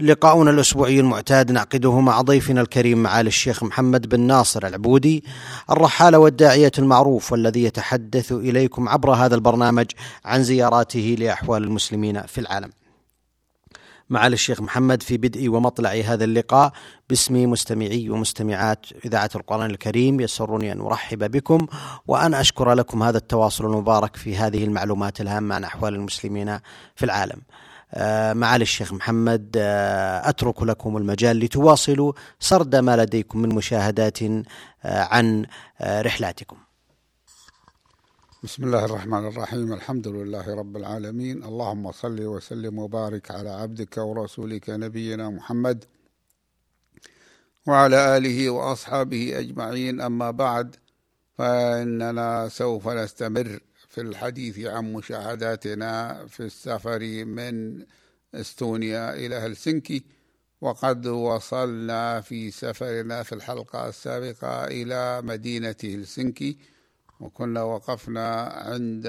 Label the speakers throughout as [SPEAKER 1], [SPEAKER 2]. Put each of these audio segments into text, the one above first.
[SPEAKER 1] لقاؤنا الأسبوعي المعتاد نعقده مع ضيفنا الكريم معالي الشيخ محمد بن ناصر العبودي الرحالة والداعية المعروف والذي يتحدث إليكم عبر هذا البرنامج عن زياراته لأحوال المسلمين في العالم. معالي الشيخ محمد في بدء ومطلع هذا اللقاء باسم مستمعي ومستمعات إذاعة القرآن الكريم يسرني أن أرحب بكم وأن أشكر لكم هذا التواصل المبارك في هذه المعلومات الهامة عن أحوال المسلمين في العالم. معالي الشيخ محمد آه، أترك لكم المجال لتواصلوا سرد ما لديكم من مشاهدات آه، عن رحلاتكم.
[SPEAKER 2] بسم الله الرحمن الرحيم الحمد لله رب العالمين. اللهم صل وسلم وبارك على عبدك ورسولك نبينا محمد وعلى آله وأصحابه أجمعين. أما بعد فإننا سوف نستمر. في الحديث عن مشاهداتنا في السفر من إستونيا إلى هلسنكي وقد وصلنا في سفرنا في الحلقة السابقة إلى مدينة هلسنكي وكنا وقفنا عند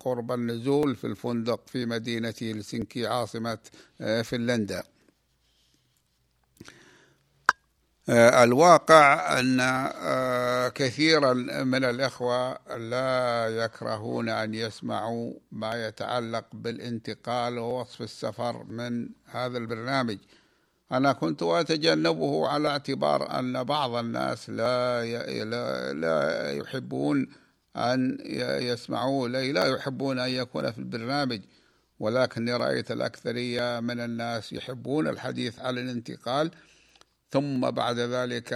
[SPEAKER 2] قرب النزول في الفندق في مدينة هلسنكي عاصمة فنلندا آه، الواقع أن آه، كثيرا من الإخوة لا يكرهون أن يسمعوا ما يتعلق بالانتقال ووصف السفر من هذا البرنامج. أنا كنت أتجنبه على اعتبار أن بعض الناس لا لا, لا يحبون أن يسمعوا لا يحبون أن يكون في البرنامج. ولكني رأيت الأكثرية من الناس يحبون الحديث عن الانتقال. ثم بعد ذلك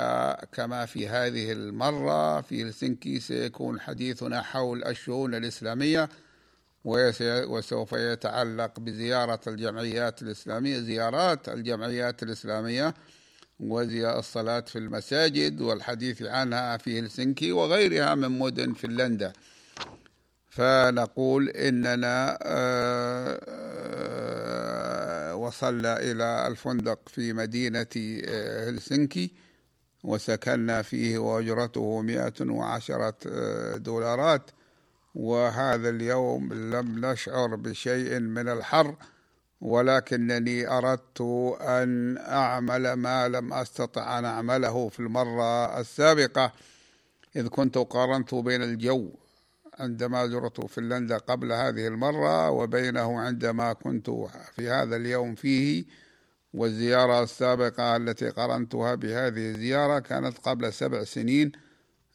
[SPEAKER 2] كما في هذه المرة في هلسنكي سيكون حديثنا حول الشؤون الإسلامية وسوف يتعلق بزيارة الجمعيات الإسلامية زيارات الجمعيات الإسلامية والصلاة في المساجد والحديث عنها في هلسنكي وغيرها من مدن فنلندا. فنقول إننا آه، وصلنا إلى الفندق في مدينة آه، هلسنكي وسكننا فيه وأجرته مئة وعشرة آه، دولارات. وهذا اليوم لم نشعر بشيء من الحر ولكنني أردت أن أعمل ما لم أستطع أن أعمله في المرة السابقة إذ كنت قارنت بين الجو عندما زرت فنلندا قبل هذه المرة وبينه عندما كنت في هذا اليوم فيه والزيارة السابقة التي قرنتها بهذه الزيارة كانت قبل سبع سنين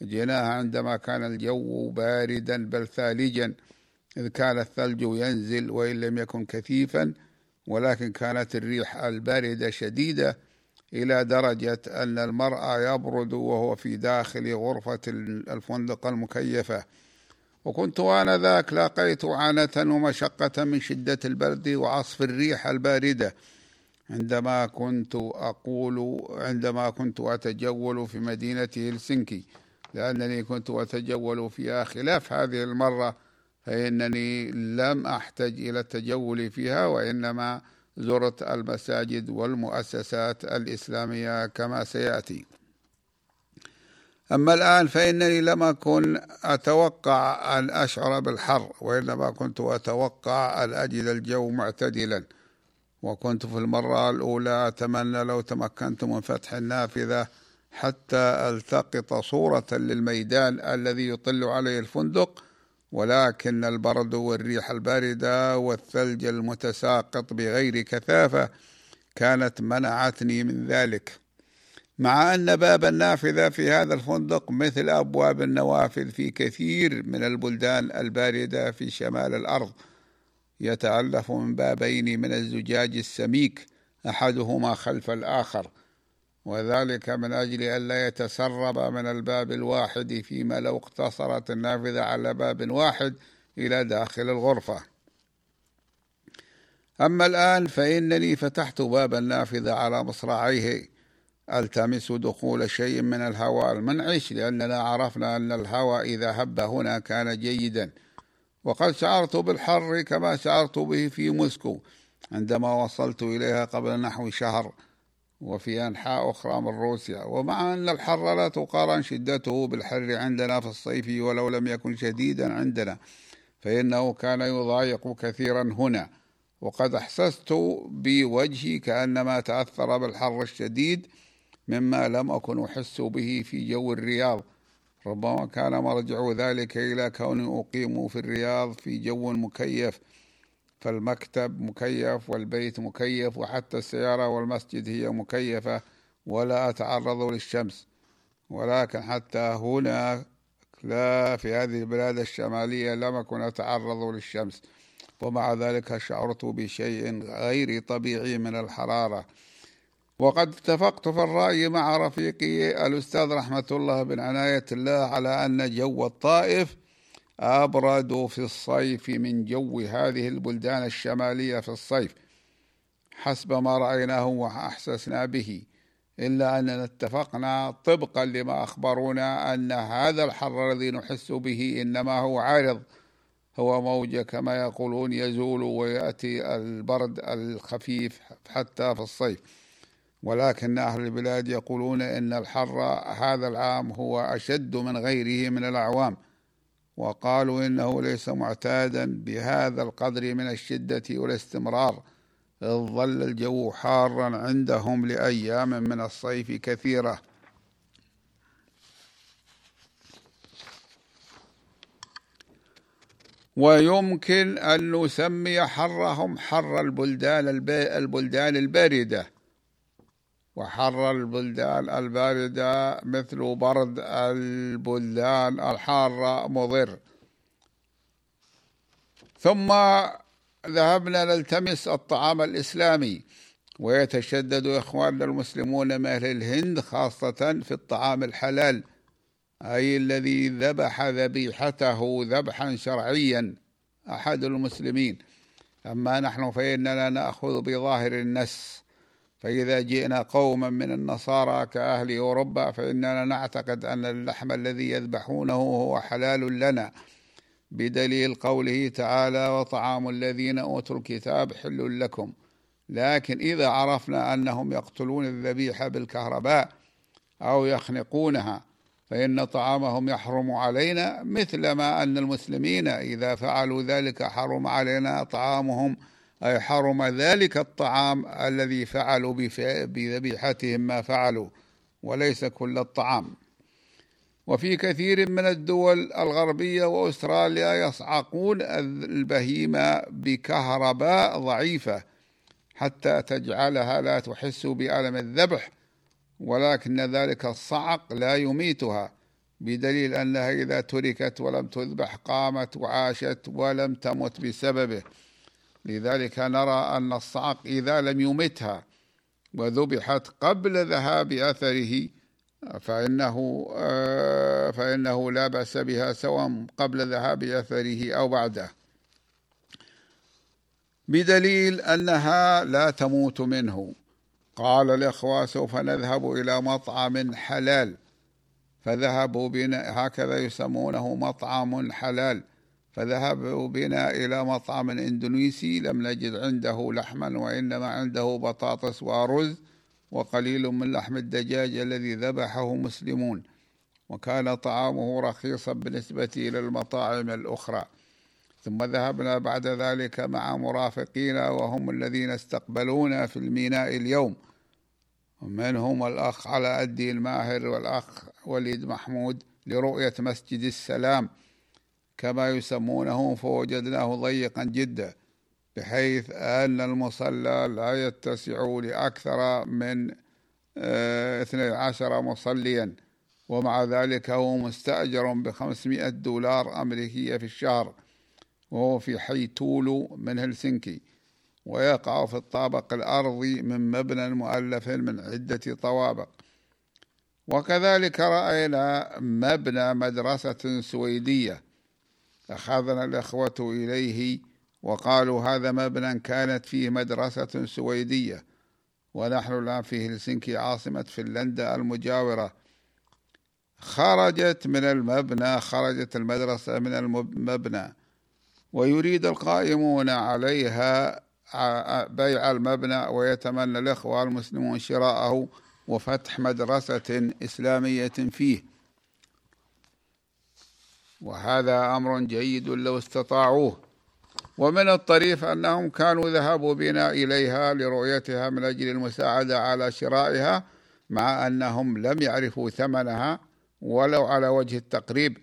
[SPEAKER 2] جيناها عندما كان الجو باردا بل ثالجا إذ كان الثلج ينزل وإن لم يكن كثيفا ولكن كانت الريح الباردة شديدة إلى درجة أن المرأة يبرد وهو في داخل غرفة الفندق المكيفة. وكنت آنذاك لاقيت عانة ومشقة من شدة البرد وعصف الريح الباردة. عندما كنت أقول عندما كنت أتجول في مدينة هلسنكي لأنني كنت أتجول فيها خلاف هذه المرة فإنني لم أحتج إلى التجول فيها وإنما زرت المساجد والمؤسسات الإسلامية كما سيأتي. أما الآن فإنني لم أكن أتوقع أن أشعر بالحر وإنما كنت أتوقع أن أجد الجو معتدلا. وكنت في المرة الأولى أتمنى لو تمكنت من فتح النافذة حتى ألتقط صورة للميدان الذي يطل عليه الفندق ولكن البرد والريح الباردة والثلج المتساقط بغير كثافة كانت منعتني من ذلك. مع أن باب النافذة في هذا الفندق مثل أبواب النوافذ في كثير من البلدان الباردة في شمال الأرض. يتألف من بابين من الزجاج السميك أحدهما خلف الآخر. وذلك من أجل ألا يتسرب من الباب الواحد فيما لو اقتصرت النافذة على باب واحد إلى داخل الغرفة. أما الآن فإنني فتحت باب النافذة على مصراعيه ألتمس دخول شيء من الهواء المنعش لأننا عرفنا أن الهواء إذا هب هنا كان جيدا. وقد شعرت بالحر كما شعرت به في موسكو. عندما وصلت إليها قبل نحو شهر وفي أنحاء أخرى من روسيا. ومع أن الحر لا تقارن شدته بالحر عندنا في الصيف ولو لم يكن شديدا عندنا فإنه كان يضايق كثيرا هنا. وقد أحسست بوجهي كأنما تأثر بالحر الشديد مما لم أكن أحس به في جو الرياض. ربما كان مرجع ذلك إلى كوني أقيم في الرياض في جو مكيف فالمكتب مكيف والبيت مكيف وحتى السيارة والمسجد هي مكيفة ولا أتعرض للشمس. ولكن حتى هنا لا في هذه البلاد الشمالية لم أكن أتعرض للشمس. ومع ذلك شعرت بشيء غير طبيعي من الحرارة. وقد اتفقت في الرأي مع رفيقي الأستاذ رحمة الله بن عناية الله على أن جو الطائف أبرد في الصيف من جو هذه البلدان الشمالية في الصيف حسب ما رأيناه وأحسسنا به إلا أننا اتفقنا طبقا لما أخبرونا أن هذا الحر الذي نحس به إنما هو عارض هو موجة كما يقولون يزول ويأتي البرد الخفيف حتى في الصيف. ولكن أهل البلاد يقولون إن الحر هذا العام هو أشد من غيره من الأعوام. وقالوا إنه ليس معتادا بهذا القدر من الشدة والاستمرار. إذ ظل الجو حارا عندهم لأيام من الصيف كثيرة. ويمكن أن نسمي حرهم حر البلدان البلدان الباردة. وحر البلدان الباردة مثل برد البلدان الحارة مضر. ثم ذهبنا نلتمس الطعام الإسلامي ويتشدد إخواننا المسلمون من أهل الهند خاصة في الطعام الحلال أي الذي ذبح ذبيحته ذبحا شرعيا أحد المسلمين. أما نحن فإننا نأخذ بظاهر النس فإذا جئنا قوما من النصارى كأهل أوروبا فإننا نعتقد أن اللحم الذي يذبحونه هو حلال لنا. بدليل قوله تعالى وطعام الذين أوتوا الكتاب حل لكم لكن إذا عرفنا أنهم يقتلون الذبيحة بالكهرباء أو يخنقونها فإن طعامهم يحرم علينا مثل ما أن المسلمين إذا فعلوا ذلك حرم علينا طعامهم أي حرم ذلك الطعام الذي فعلوا بذبيحتهم ما فعلوا وليس كل الطعام. وفي كثير من الدول الغربية وأستراليا يصعقون البهيمة بكهرباء ضعيفة حتى تجعلها لا تحس بألم الذبح ولكن ذلك الصعق لا يميتها بدليل أنها إذا تركت ولم تذبح قامت وعاشت ولم تمت بسببه. لذلك نرى أن الصعق إذا لم يمتها وذبحت قبل ذهاب أثره فإنه آه، فإنه لا بأس بها سواء قبل ذهاب أثره أو بعده. بدليل أنها لا تموت منه. قال الإخوة سوف نذهب إلى مطعم حلال. فذهبوا بنا هكذا يسمونه مطعم حلال. فذهبوا بنا إلى مطعم إندونيسي لم نجد عنده لحما وإنما عنده بطاطس ورز وقليل من لحم الدجاج الذي ذبحه مسلمون. وكان طعامه رخيصا بالنسبة إلى المطاعم الأخرى. ثم ذهبنا بعد ذلك مع مرافقينا وهم الذين استقبلونا في الميناء اليوم. ومنهم الأخ على الدين الماهر والأخ وليد محمود لرؤية مسجد السلام. كما يسمونه فوجدناه ضيقا جدا بحيث أن المصلى لا يتسع لأكثر من آه، اثني عشر مصليا ومع ذلك هو مستأجر بخمسمائة دولار أمريكية في الشهر وهو في حي تولو من هلسنكي ويقع في الطابق الأرضي من مبنى مؤلف من عدة طوابق. وكذلك رأينا مبنى مدرسة سويدية أخذنا الإخوة إليه وقالوا هذا مبنى كانت فيه مدرسة سويدية ونحن الآن في هلسنكي عاصمة فنلندا المجاورة. خرجت من المبنى خرجت المدرسة من المبنى ويريد القائمون عليها بيع المبنى ويتمنى الإخوة المسلمون شراءه وفتح مدرسة إسلامية فيه. وهذا أمر جيد لو استطاعوه. ومن الطريف أنهم كانوا ذهبوا بنا إليها لرؤيتها من أجل المساعدة على شرائها مع أنهم لم يعرفوا ثمنها ولو على وجه التقريب.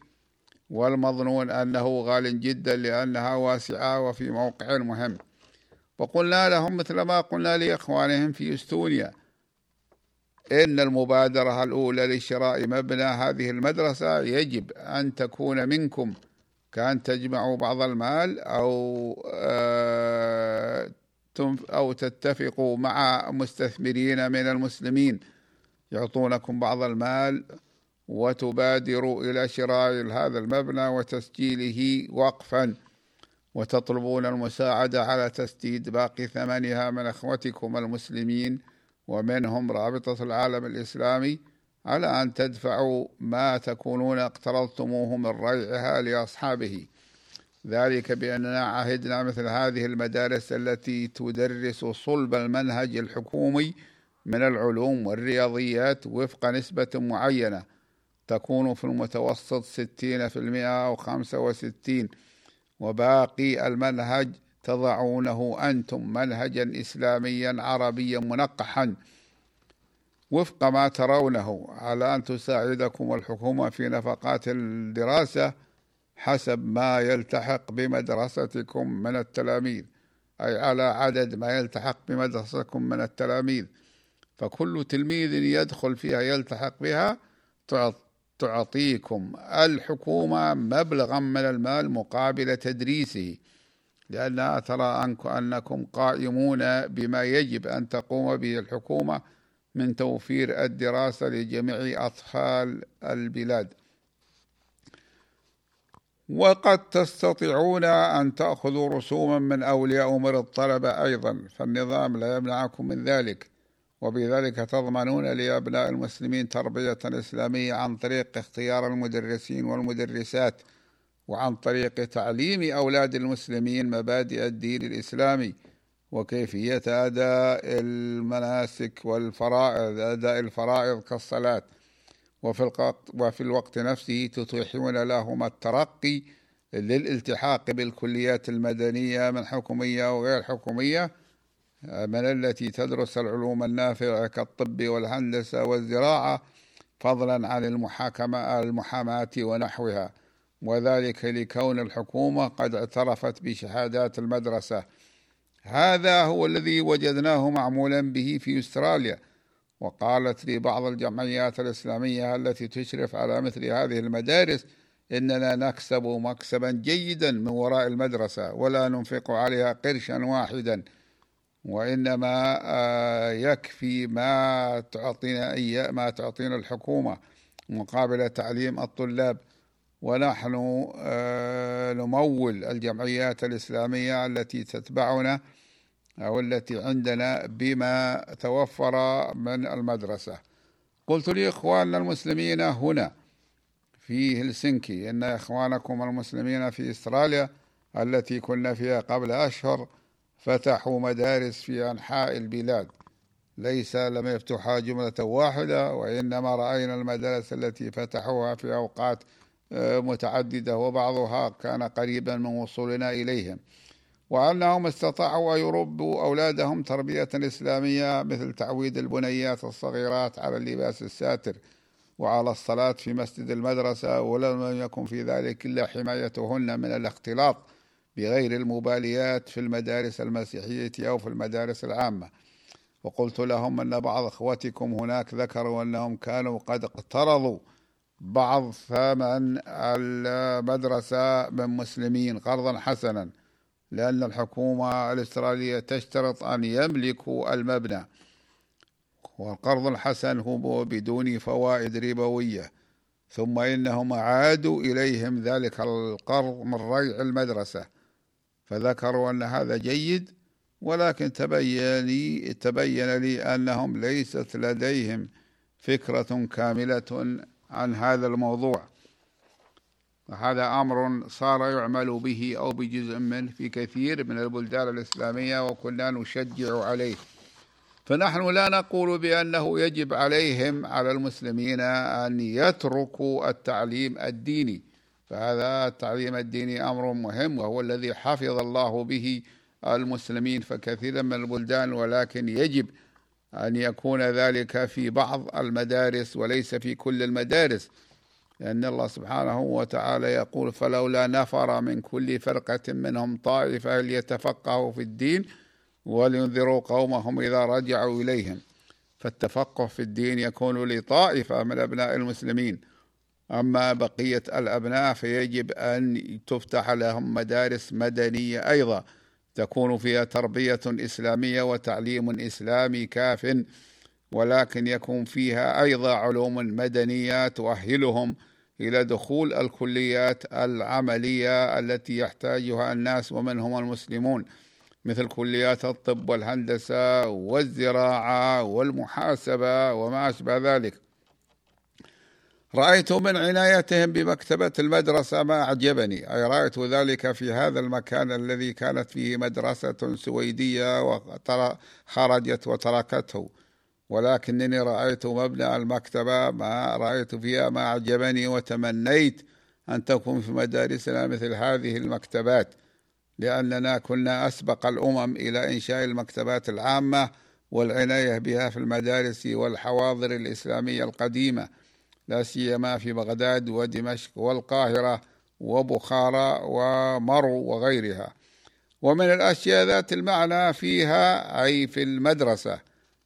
[SPEAKER 2] والمظنون أنه غال جدا لأنها واسعة وفي موقع مهم. وقلنا لهم مثل ما قلنا لإخوانهم في إستونيا إن المبادرة الأولى لشراء مبنى هذه المدرسة يجب أن تكون منكم كأن تجمعوا بعض المال أو آه، أو تتفقوا مع مستثمرين من المسلمين. يعطونكم بعض المال وتبادروا إلى شراء هذا المبنى وتسجيله وقفا وتطلبون المساعدة على تسديد باقي ثمنها من أخوتكم المسلمين. ومنهم رابطة العالم الإسلامي على أن تدفعوا ما تكونون اقترضتموه من ريعها لأصحابه. ذلك بأننا عهدنا مثل هذه المدارس التي تدرس صلب المنهج الحكومي من العلوم والرياضيات وفق نسبة معينة تكون في المتوسط ستين في المئة أو خمسة وستين وباقي المنهج تضعونه أنتم منهجا إسلاميا عربيا منقحا. وفق ما ترونه على أن تساعدكم الحكومة في نفقات الدراسة حسب ما يلتحق بمدرستكم من التلاميذ أي على عدد ما يلتحق بمدرستكم من التلاميذ. فكل تلميذ يدخل فيها يلتحق بها تعطيكم الحكومة مبلغا من المال مقابل تدريسه. لأنها ترى أنكم قائمون بما يجب أن تقوم به الحكومة من توفير الدراسة لجميع أطفال البلاد. وقد تستطيعون أن تأخذوا رسوما من أولياء أمور الطلبة أيضا فالنظام لا يمنعكم من ذلك. وبذلك تضمنون لأبناء المسلمين تربية إسلامية عن طريق اختيار المدرسين والمدرسات وعن طريق تعليم أولاد المسلمين مبادئ الدين الإسلامي وكيفية أداء المناسك والفرائض أداء الفرائض كالصلاة. وفي وفي الوقت نفسه تتيحون لهم الترقي للالتحاق بالكليات المدنية من حكومية وغير حكومية من التي تدرس العلوم النافعة كالطب والهندسة والزراعة فضلا عن المحاكمة المحاماة ونحوها. وذلك لكون الحكومة قد اعترفت بشهادات المدرسة. هذا هو الذي وجدناه معمولا به في أستراليا وقالت لي بعض الجمعيات الإسلامية التي تشرف على مثل هذه المدارس إننا نكسب مكسبا جيدا من وراء المدرسة ولا ننفق عليها قرشا واحدا وإنما آه، يكفي ما تعطينا ما تعطينا الحكومة مقابل تعليم الطلاب. ونحن آه، نمول الجمعيات الإسلامية التي تتبعنا أو التي عندنا بما توفر من المدرسة. قلت لإخواننا المسلمين هنا في هلسنكي إن إخوانكم المسلمين في أستراليا التي كنا فيها قبل أشهر فتحوا مدارس في أنحاء البلاد. ليس لم يفتحها جملة واحدة وإنما رأينا المدارس التي فتحوها في أوقات متعددة وبعضها كان قريبا من وصولنا إليهم. وأنهم استطاعوا أن يربوا أولادهم تربية إسلامية مثل تعويد البنيات الصغيرات على اللباس الساتر وعلى الصلاة في مسجد المدرسة ولم يكن في ذلك إلا حمايتهن من الاختلاط بغير المباليات في المدارس المسيحية أو في المدارس العامة. وقلت لهم أن بعض أخوتكم هناك ذكروا أنهم كانوا قد اقترضوا بعض ثمن المدرسة من مسلمين قرضا حسنا لأن الحكومة الإسرائيلية تشترط أن يملكوا المبنى. والقرض الحسن هو بدون فوائد ربوية ثم إنهم عادوا إليهم ذلك القرض من ريع المدرسة. فذكروا أن هذا جيد ولكن تبين لي تبين لي أنهم ليست لديهم فكرة كاملة عن هذا الموضوع. وهذا أمر صار يعمل به أو بجزء منه في كثير من البلدان الإسلامية وكنا نشجع عليه. فنحن لا نقول بأنه يجب عليهم على المسلمين أن يتركوا التعليم الديني. فهذا التعليم الديني أمر مهم وهو الذي حفظ الله به المسلمين فكثيرا من البلدان ولكن يجب أن يكون ذلك في بعض المدارس وليس في كل المدارس لأن الله سبحانه وتعالى يقول فلولا نفر من كل فرقة منهم طائفة ليتفقهوا في الدين ولينذروا قومهم إذا رجعوا إليهم فالتفقه في الدين يكون لطائفة من أبناء المسلمين. أما بقية الأبناء فيجب أن تفتح لهم مدارس مدنية أيضا. تكون فيها تربية إسلامية وتعليم إسلامي كاف ولكن يكون فيها أيضا علوم مدنية تؤهلهم إلى دخول الكليات العملية التي يحتاجها الناس ومنهم المسلمون مثل كليات الطب والهندسة والزراعة والمحاسبة وما أشبه ذلك. رأيت من عنايتهم بمكتبة المدرسة ما أعجبني. أي رأيت ذلك في هذا المكان الذي كانت فيه مدرسة سويدية وخرجت وتركته. ولكنني رأيت مبنى المكتبة ما رأيت فيها ما أعجبني وتمنيت أن تكون في مدارسنا مثل هذه المكتبات لأننا كنا أسبق الأمم إلى إنشاء المكتبات العامة والعناية بها في المدارس والحواضر الإسلامية القديمة. لا سيما في بغداد ودمشق والقاهرة وبخارى ومرو وغيرها. ومن الأشياء ذات المعنى فيها أي في المدرسة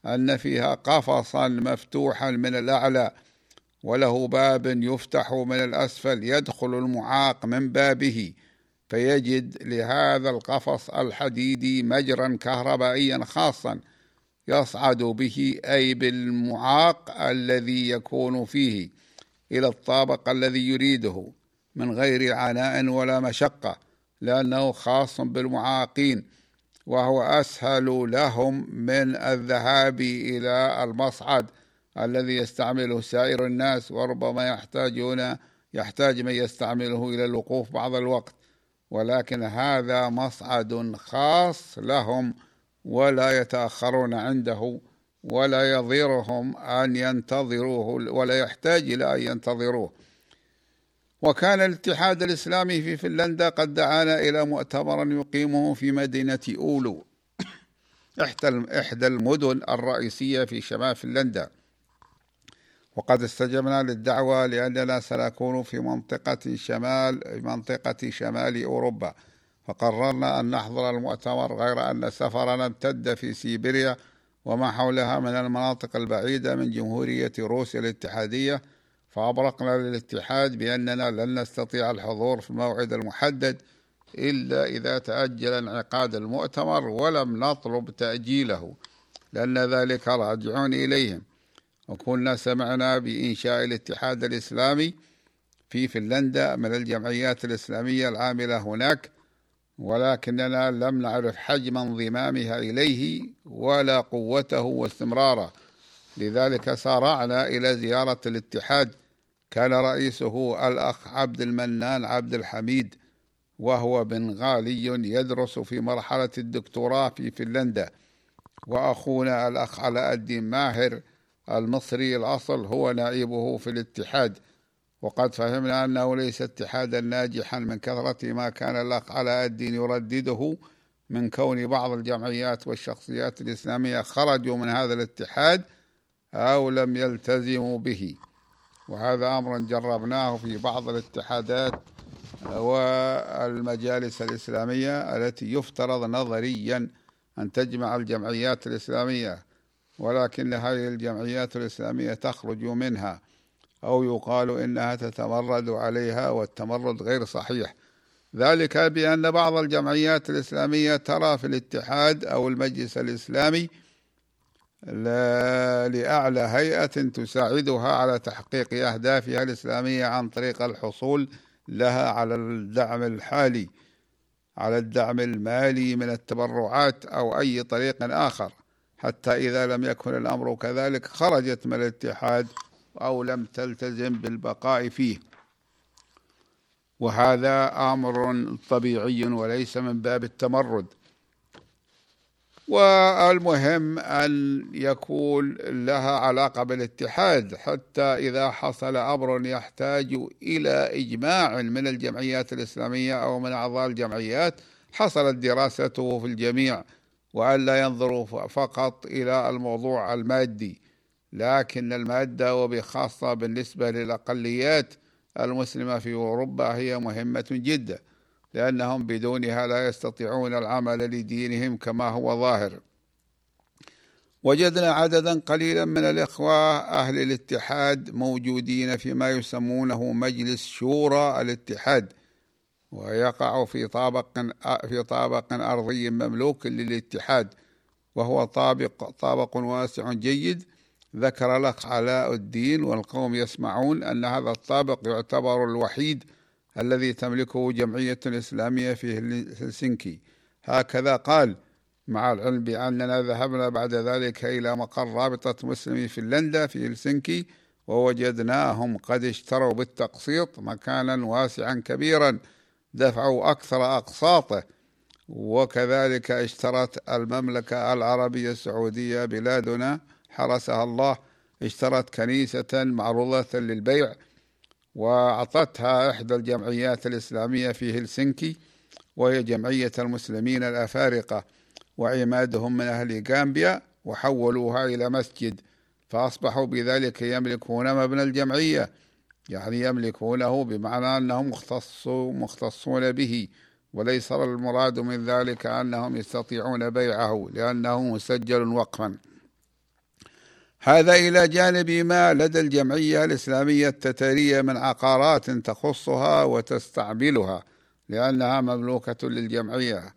[SPEAKER 2] أن فيها قفصا مفتوحا من الأعلى وله باب يفتح من الأسفل يدخل المعاق من بابه فيجد لهذا القفص الحديدي مجرا كهربائيا خاصا. يصعد به أي بالمعاق الذي يكون فيه إلى الطابق الذي يريده من غير عناء ولا مشقة لأنه خاص بالمعاقين وهو أسهل لهم من الذهاب إلى المصعد الذي يستعمله سائر الناس وربما يحتاجون يحتاج من يستعمله إلى الوقوف بعض الوقت. ولكن هذا مصعد خاص لهم ولا يتأخرون عنده ولا يضيرهم أن ينتظروه ولا يحتاج إلى أن ينتظروه. وكان الاتحاد الإسلامي في فنلندا قد دعانا إلى مؤتمر يقيمه في مدينة أولو إحدى المدن الرئيسية في شمال فنلندا. وقد استجبنا للدعوة لأننا سنكون في منطقة شمال منطقة شمال أوروبا. فقررنا أن نحضر المؤتمر غير أن سفرنا امتد في سيبيريا وما حولها من المناطق البعيدة من جمهورية روسيا الاتحادية فأبرقنا للاتحاد بأننا لن نستطيع الحضور في الموعد المحدد إلا إذا تأجل انعقاد المؤتمر ولم نطلب تأجيله لأن ذلك راجع إليهم. وكنا سمعنا بإنشاء الاتحاد الإسلامي في فنلندا من الجمعيات الإسلامية العاملة هناك ولكننا لم نعرف حجم انضمامها إليه ولا قوته واستمراره. لذلك سارعنا إلى زيارة الاتحاد. كان رئيسه الأخ عبد المنان عبد الحميد وهو بنغالي يدرس في مرحلة الدكتوراه في فنلندا. وأخونا الأخ علاء الدين ماهر المصري الأصل هو نائبه في الاتحاد. وقد فهمنا أنه ليس اتحادا ناجحا من كثرة ما كان الأخ علاء الدين يردده من كون بعض الجمعيات والشخصيات الإسلامية خرجوا من هذا الاتحاد أو لم يلتزموا به. وهذا أمر جربناه في بعض الاتحادات والمجالس الإسلامية التي يفترض نظريا أن تجمع الجمعيات الإسلامية ولكن هذه الجمعيات الإسلامية تخرج منها. أو يقال إنها تتمرد عليها والتمرد غير صحيح. ذلك بأن بعض الجمعيات الإسلامية ترى في الاتحاد أو المجلس الإسلامي لأعلى هيئة تساعدها على تحقيق أهدافها الإسلامية عن طريق الحصول لها على الدعم الحالي على الدعم المالي من التبرعات أو أي طريق آخر. حتى إذا لم يكن الأمر كذلك خرجت من الاتحاد أو لم تلتزم بالبقاء فيه. وهذا آمر طبيعي وليس من باب التمرد. والمهم أن يكون لها علاقة بالاتحاد حتى إذا حصل أمر يحتاج إلى إجماع من الجمعيات الإسلامية أو من أعضاء الجمعيات. حصلت دراسته في الجميع والا ينظروا فقط إلى الموضوع المادي. لكن المادة وبخاصة بالنسبة للأقليات المسلمة في أوروبا هي مهمة جدا لأنهم بدونها لا يستطيعون العمل لدينهم كما هو ظاهر. وجدنا عددا قليلا من الإخوة أهل الاتحاد موجودين فيما يسمونه مجلس شورى الاتحاد ويقع في طابق في طابق أرضي مملوك للاتحاد وهو طابق طابق واسع جيد ذكر لك علاء الدين والقوم يسمعون أن هذا الطابق يعتبر الوحيد الذي تملكه جمعية إسلامية في هلسنكي. هكذا قال مع العلم بأننا ذهبنا بعد ذلك إلى مقر رابطة مسلمي فنلندا في هلسنكي ووجدناهم قد اشتروا بالتقسيط مكانا واسعا كبيرا دفعوا أكثر أقساطه وكذلك اشترت المملكة العربية السعودية بلادنا حرسها الله اشترت كنيسة معروضة للبيع وأعطتها إحدى الجمعيات الإسلامية في هلسنكي وهي جمعية المسلمين الأفارقة وعمادهم من أهل غامبيا وحولوها إلى مسجد فأصبحوا بذلك يملكون مبنى الجمعية يعني يملكونه بمعنى أنهم مختصوا مختصون به وليس المراد من ذلك أنهم يستطيعون بيعه لأنه مسجل وقفا. هذا إلى جانب ما لدى الجمعية الإسلامية التتارية من عقارات تخصها وتستعملها لأنها مملوكة للجمعية.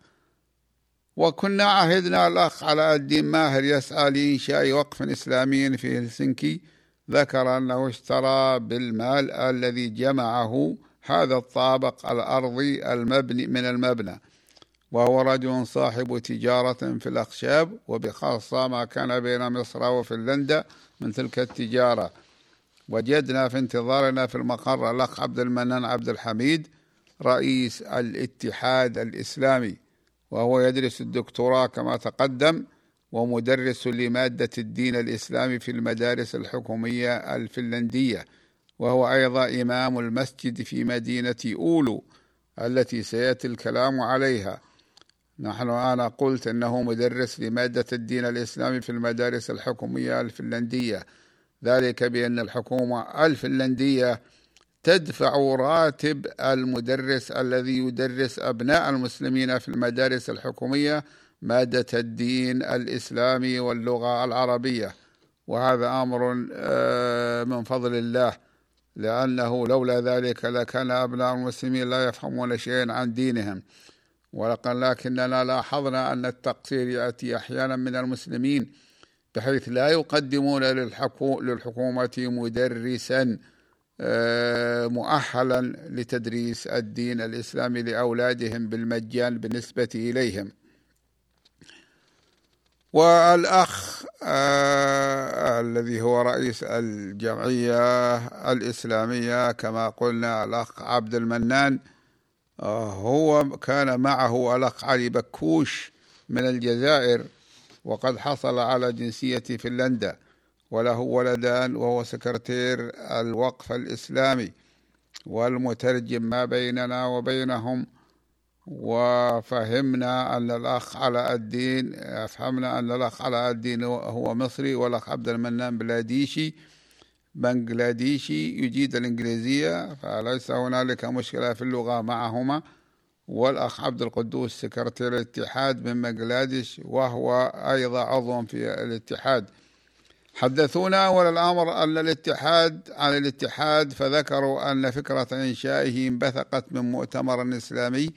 [SPEAKER 2] وكنا عهدنا الأخ على الدين ماهر يسعى لإنشاء وقف إسلامي في هلسنكي. ذكر أنه اشترى بالمال الذي جمعه هذا الطابق الأرضي المبني من المبنى. وهو رجل صاحب تجارة في الأخشاب وبخاصة ما كان بين مصر وفنلندا من تلك التجارة. وجدنا في انتظارنا في المقر الأخ عبد المنان عبد الحميد رئيس الاتحاد الإسلامي وهو يدرس الدكتوراه كما تقدم ومدرس لمادة الدين الإسلامي في المدارس الحكومية الفنلندية وهو أيضا إمام المسجد في مدينة أولو التي سيأتي الكلام عليها. نحن أنا قلت أنه مدرس لمادة الدين الإسلامي في المدارس الحكومية الفنلندية. ذلك بأن الحكومة الفنلندية تدفع راتب المدرس الذي يدرس أبناء المسلمين في المدارس الحكومية مادة الدين الإسلامي واللغة العربية. وهذا أمر آه، من فضل الله لأنه لولا ذلك لكان أبناء المسلمين لا يفهمون شيئا عن دينهم. ولكن لكننا لاحظنا أن التقصير يأتي أحيانا من المسلمين بحيث لا يقدمون للحكومة مدرسا آه، مؤهلا لتدريس الدين الإسلامي لأولادهم بالمجان بالنسبة إليهم. والأخ آه الذي هو رئيس الجمعية الإسلامية كما قلنا الأخ عبد المنان هو كان معه الأخ علي بكوش من الجزائر وقد حصل على جنسية فنلندا وله ولدان وهو سكرتير الوقف الإسلامي والمترجم ما بيننا وبينهم. وفهمنا أن الأخ علاء الدين أفهمنا أن الأخ علاء الدين هو مصري والأخ عبد المنان بلاديشي. بنغلاديشي يجيد الإنجليزية فليس هنالك مشكلة في اللغة معهما. والأخ عبد القدوس سكرتير الاتحاد من بنغلاديش وهو أيضا عضو في الاتحاد. حدثونا أول الأمر أن الاتحاد عن الاتحاد فذكروا أن فكرة إنشائه انبثقت من مؤتمر إسلامي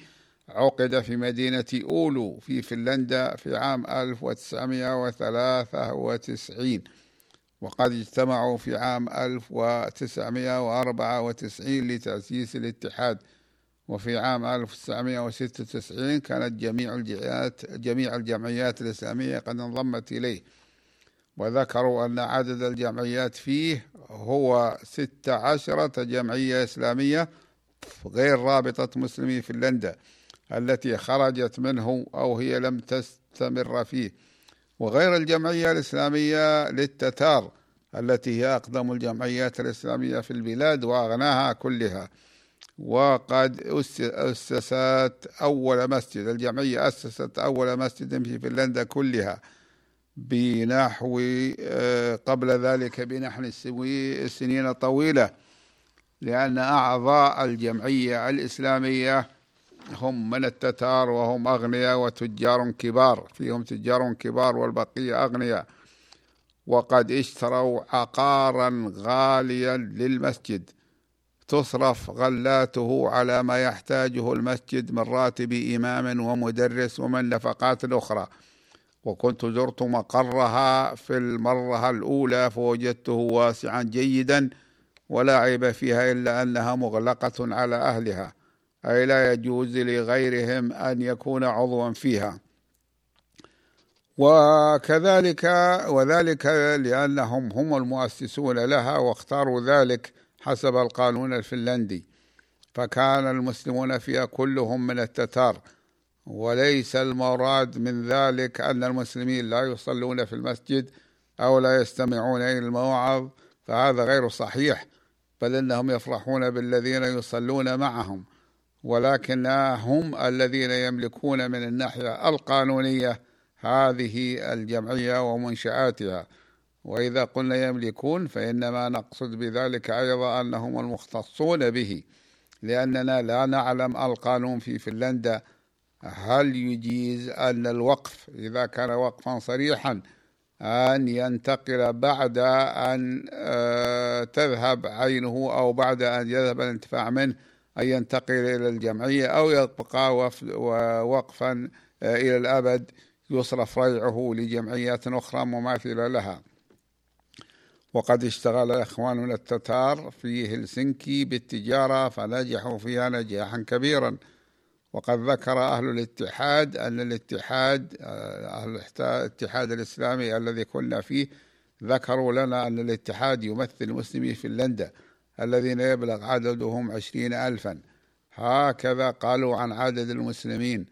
[SPEAKER 2] عقد في مدينة أولو في فنلندا في عام 1993 وقد اجتمعوا في عام 1994 لتأسيس الاتحاد. وفي عام 1996 كانت جميع الجمعيات جميع الجمعيات الإسلامية قد انضمت إليه. وذكروا أن عدد الجمعيات فيه هو ست عشرة جمعية إسلامية غير رابطة مسلمي فنلندا التي خرجت منه أو هي لم تستمر فيه. وغير الجمعية الإسلامية للتتار التي هي أقدم الجمعيات الإسلامية في البلاد وأغناها كلها. وقد أسست أول مسجد الجمعية أسست أول مسجد في فنلندا كلها بنحو آه، قبل ذلك بنحو سنين طويلة لأن أعضاء الجمعية الإسلامية هم من التتار وهم أغنياء وتجار كبار. فيهم تجار كبار والبقية أغنياء. وقد اشتروا عقارا غاليا للمسجد. تصرف غلاته على ما يحتاجه المسجد من راتب إمام ومدرس ومن نفقات أخرى وكنت زرت مقرها في المرة الأولى فوجدته واسعا جيدا ولا عيب فيها إلا أنها مغلقة على أهلها. أي لا يجوز لغيرهم أن يكون عضوا فيها. وكذلك وذلك لأنهم هم المؤسسون لها واختاروا ذلك حسب القانون الفنلندي. فكان المسلمون فيها كلهم من التتار. وليس المراد من ذلك أن المسلمين لا يصلون في المسجد أو لا يستمعون إلى المواعظ فهذا غير صحيح. بل إنهم يفرحون بالذين يصلون معهم. ولكن هم الذين يملكون من الناحية القانونية هذه الجمعية ومنشآتها. وإذا قلنا يملكون فإنما نقصد بذلك أيضا أنهم المختصون به لأننا لا نعلم القانون في فنلندا هل يجيز أن الوقف إذا كان وقفا صريحا أن ينتقل بعد أن آه، تذهب عينه أو بعد أن يذهب الانتفاع منه. أن ينتقل إلى الجمعية أو يبقى وقفا آه، إلى الأبد يصرف ريعه لجمعيات أخرى مماثلة لها. وقد اشتغل إخواننا التتار في هلسنكي بالتجارة فنجحوا فيها نجاحا كبيرا. وقد ذكر أهل الاتحاد أن الاتحاد أهل الاتحاد الإسلامي الذي كنا فيه ذكروا لنا أن الاتحاد يمثل مسلمي فنلندا الذين يبلغ عددهم عشرين ألفا. هكذا قالوا عن عدد المسلمين.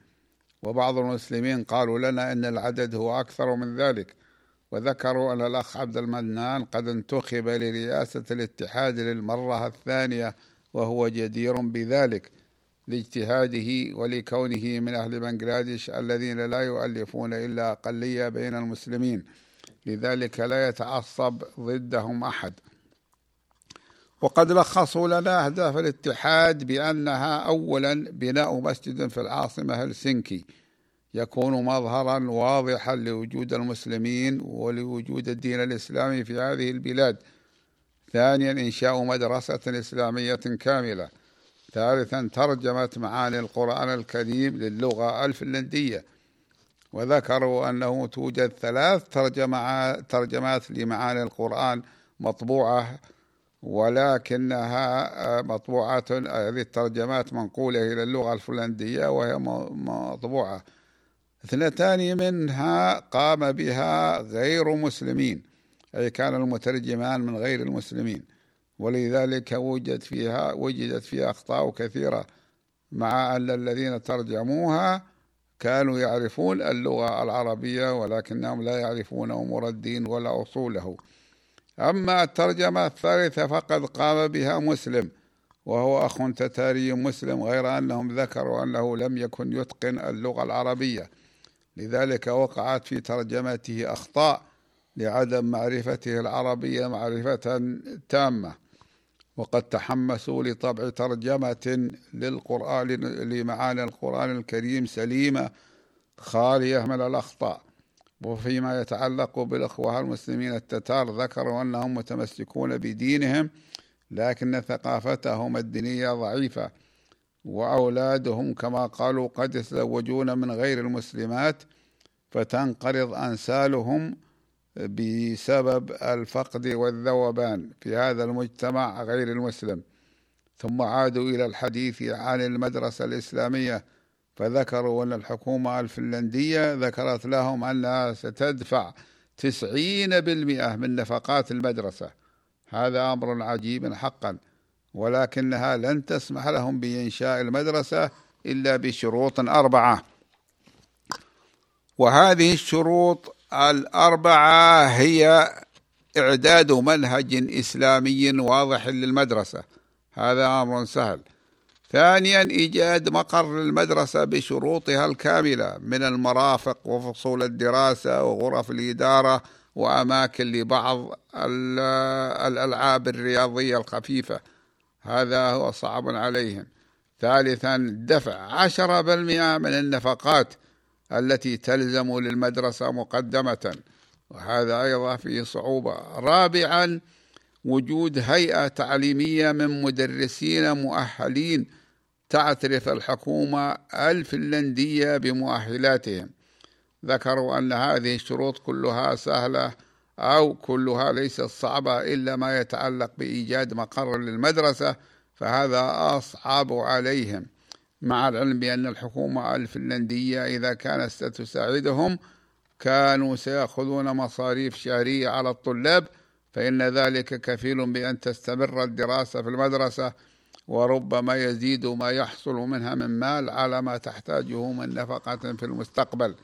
[SPEAKER 2] وبعض المسلمين قالوا لنا أن العدد هو أكثر من ذلك. وذكروا أن الأخ عبد المنان قد انتخب لرئاسة الاتحاد للمرة الثانية وهو جدير بذلك لاجتهاده ولكونه من أهل بنغلاديش الذين لا يؤلفون إلا أقلية بين المسلمين. لذلك لا يتعصب ضدهم أحد. وقد لخصوا لنا أهداف الاتحاد بأنها أولا بناء مسجد في العاصمة هلسنكي يكون مظهرا واضحا لوجود المسلمين ولوجود الدين الإسلامي في هذه البلاد. ثانيا إنشاء مدرسة إسلامية كاملة. ثالثا ترجمة معاني القرآن الكريم للغة الفنلندية. وذكروا أنه توجد ثلاث ترجمات لمعاني القرآن مطبوعة ولكنها مطبوعة هذه الترجمات منقولة إلى اللغة الفنلندية وهي مطبوعة. اثنتان منها قام بها غير مسلمين أي كان المترجمان من غير المسلمين ولذلك وجد فيها وجدت فيها أخطاء كثيرة مع أن الذين ترجموها كانوا يعرفون اللغة العربية ولكنهم لا يعرفون أمور الدين ولا أصوله. أما الترجمة الثالثة فقد قام بها مسلم وهو أخ تتاري مسلم غير أنهم ذكروا أنه لم يكن يتقن اللغة العربية. لذلك وقعت في ترجمته أخطاء لعدم معرفته العربية معرفة تامة وقد تحمسوا لطبع ترجمة للقرآن لمعاني القرآن الكريم سليمة خالية من الأخطاء. وفيما يتعلق بالأخوة المسلمين التتار ذكروا أنهم متمسكون بدينهم لكن ثقافتهم الدينية ضعيفة وأولادهم كما قالوا قد يتزوجون من غير المسلمات فتنقرض أنسالهم بسبب الفقد والذوبان في هذا المجتمع غير المسلم. ثم عادوا إلى الحديث عن المدرسة الإسلامية فذكروا أن الحكومة الفنلندية ذكرت لهم أنها ستدفع تسعين بالمئة من نفقات المدرسة. هذا أمر عجيب حقا ولكنها لن تسمح لهم بإنشاء المدرسة إلا بشروط أربعة. وهذه الشروط الأربعة هي إعداد منهج إسلامي واضح للمدرسة. هذا أمر سهل. ثانيا إيجاد مقر للمدرسة بشروطها الكاملة من المرافق وفصول الدراسة وغرف الإدارة وأماكن لبعض الألعاب الرياضية الخفيفة. هذا هو صعب عليهم. ثالثا دفع عشرة بالمئة من النفقات التي تلزم للمدرسة مقدمة. وهذا أيضا فيه صعوبة. رابعا وجود هيئة تعليمية من مدرسين مؤهلين تعترف الحكومة الفنلندية بمؤهلاتهم. ذكروا أن هذه الشروط كلها سهلة أو كلها ليست صعبة إلا ما يتعلق بإيجاد مقر للمدرسة فهذا أصعب عليهم. مع العلم بأن الحكومة الفنلندية إذا كانت ستساعدهم كانوا سيأخذون مصاريف شهرية على الطلاب فإن ذلك كفيل بأن تستمر الدراسة في المدرسة. وربما يزيد ما يحصل منها من مال على ما تحتاجه من نفقة في المستقبل.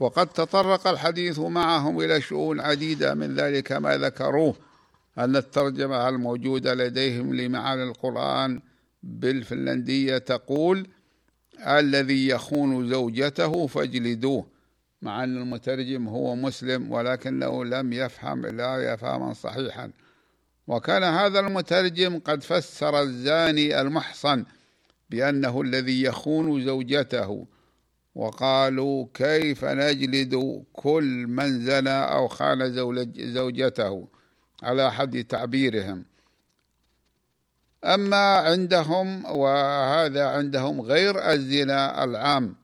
[SPEAKER 2] وقد تطرق الحديث معهم إلى شؤون عديدة من ذلك ما ذكروه أن الترجمة الموجودة لديهم لمعاني القرآن بالفنلندية تقول الذي يخون زوجته فاجلدوه مع أن المترجم هو مسلم ولكنه لم يفهم لا يفهما صحيحا. وكان هذا المترجم قد فسر الزاني المحصن بأنه الذي يخون زوجته وقالوا كيف نجلد كل من زنى أو خان زوجته على حد تعبيرهم. أما عندهم وهذا عندهم غير الزنا العام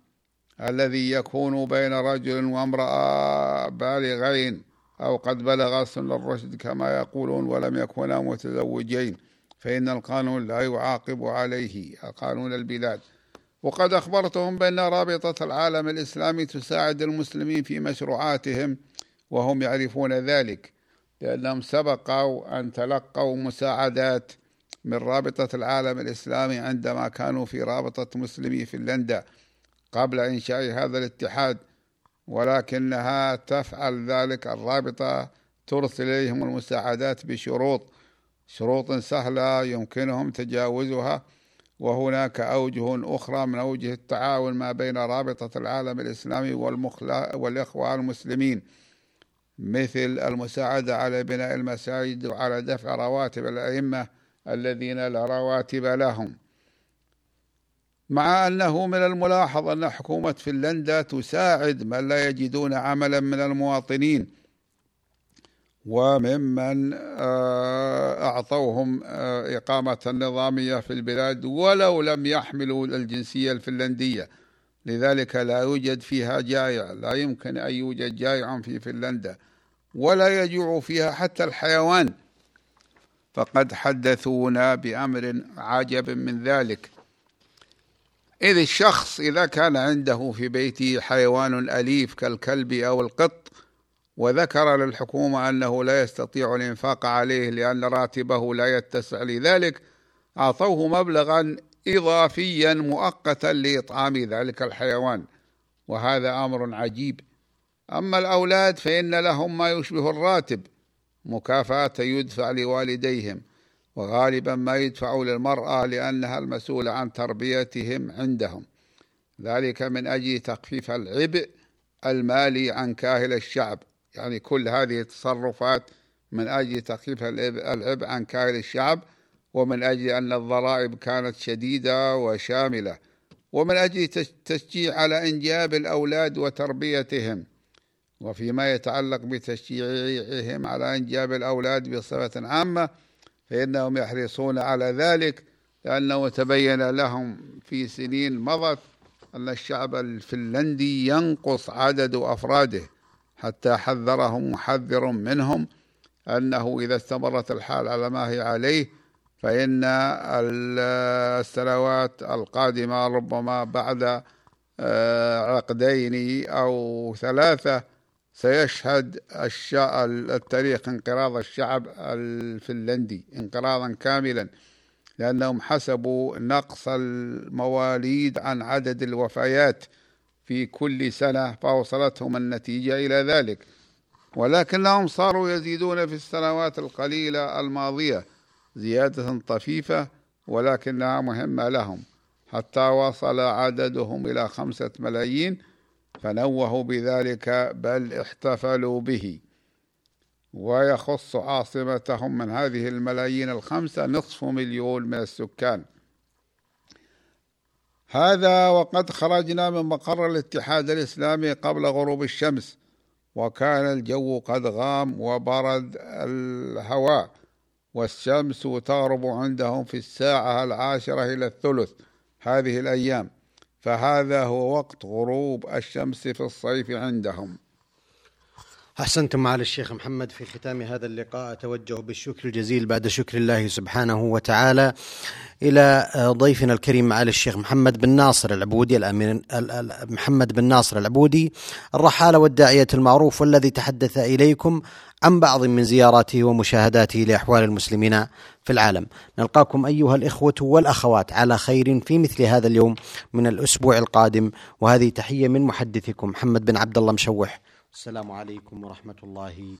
[SPEAKER 2] الذي يكون بين رجل وامرأة بالغين. أو قد بلغ سن الرشد كما يقولون ولم يكونا متزوجين فإن القانون لا يعاقب عليه قانون البلاد. وقد أخبرتهم بأن رابطة العالم الإسلامي تساعد المسلمين في مشروعاتهم وهم يعرفون ذلك لأنهم سبقوا أن تلقوا مساعدات من رابطة العالم الإسلامي عندما كانوا في رابطة مسلمي فنلندا. قبل إنشاء هذا الاتحاد ولكنها تفعل ذلك الرابطة ترسل إليهم المساعدات بشروط شروط سهلة يمكنهم تجاوزها وهناك أوجه أخرى من أوجه التعاون ما بين رابطة العالم الإسلامي والإخوة المسلمين مثل المساعدة على بناء المساجد وعلى دفع رواتب الأئمة الذين لا رواتب لهم. مع أنه من الملاحظ أن حكومة فنلندا تساعد من لا يجدون عملا من المواطنين وممن آه، أعطوهم آه، إقامة نظامية في البلاد ولو لم يحملوا الجنسية الفنلندية. لذلك لا يوجد فيها جائع لا يمكن أن يوجد جائع في فنلندا ولا يجوع فيها حتى الحيوان. فقد حدثونا بأمر عجب من ذلك. إذ الشخص إذا كان عنده في بيته حيوان أليف كالكلب أو القط وذكر للحكومة أنه لا يستطيع الإنفاق عليه لأن راتبه لا يتسع لذلك أعطوه مبلغا إضافيا مؤقتا لإطعام ذلك الحيوان وهذا أمر عجيب. أما الأولاد فإن لهم ما يشبه الراتب مكافأة يدفع لوالديهم. وغالبا ما يدفع للمرأة لأنها المسؤولة عن تربيتهم عندهم. ذلك من أجل تخفيف العبء المالي عن كاهل الشعب. يعني كل هذه التصرفات من أجل تخفيف العبء عن كاهل الشعب ومن أجل أن الضرائب كانت شديدة وشاملة ومن أجل تشجيع على إنجاب الأولاد وتربيتهم. وفيما يتعلق بتشجيعهم على إنجاب الأولاد بصفة عامة فإنهم يحرصون على ذلك لأنه تبين لهم في سنين مضت أن الشعب الفنلندي ينقص عدد أفراده حتى حذرهم محذر منهم أنه إذا استمرت الحال على ما هي عليه فإن السنوات القادمة ربما بعد آه، عقدين أو ثلاثة سيشهد التاريخ انقراض الشعب الفنلندي انقراضا كاملا لأنهم حسبوا نقص المواليد عن عدد الوفيات في كل سنة فوصلتهم النتيجة إلى ذلك. ولكنهم صاروا يزيدون في السنوات القليلة الماضية زيادة طفيفة ولكنها مهمة لهم. حتى وصل عددهم إلى خمسة ملايين فنوهوا بذلك بل احتفلوا به. ويخص عاصمتهم من هذه الملايين الخمسة نصف مليون من السكان. هذا وقد خرجنا من مقر الاتحاد الإسلامي قبل غروب الشمس وكان الجو قد غام وبرد الهواء والشمس تغرب عندهم في الساعة العاشرة إلى الثلث هذه الأيام. فهذا هو وقت غروب الشمس في الصيف عندهم.
[SPEAKER 1] أحسنتم معالي الشيخ محمد في ختام هذا اللقاء. أتوجه بالشكر الجزيل بعد شكر الله سبحانه وتعالى إلى ضيفنا الكريم معالي الشيخ محمد بن ناصر العبودي الأمين محمد بن ناصر العبودي الرحالة والداعية المعروف والذي تحدث إليكم عن بعض من زياراته ومشاهداته لأحوال المسلمين. في العالم. نلقاكم أيها الإخوة والأخوات على خير في مثل هذا اليوم من الأسبوع القادم وهذه تحية من محدثكم محمد بن عبد الله مشوح. السلام عليكم ورحمة الله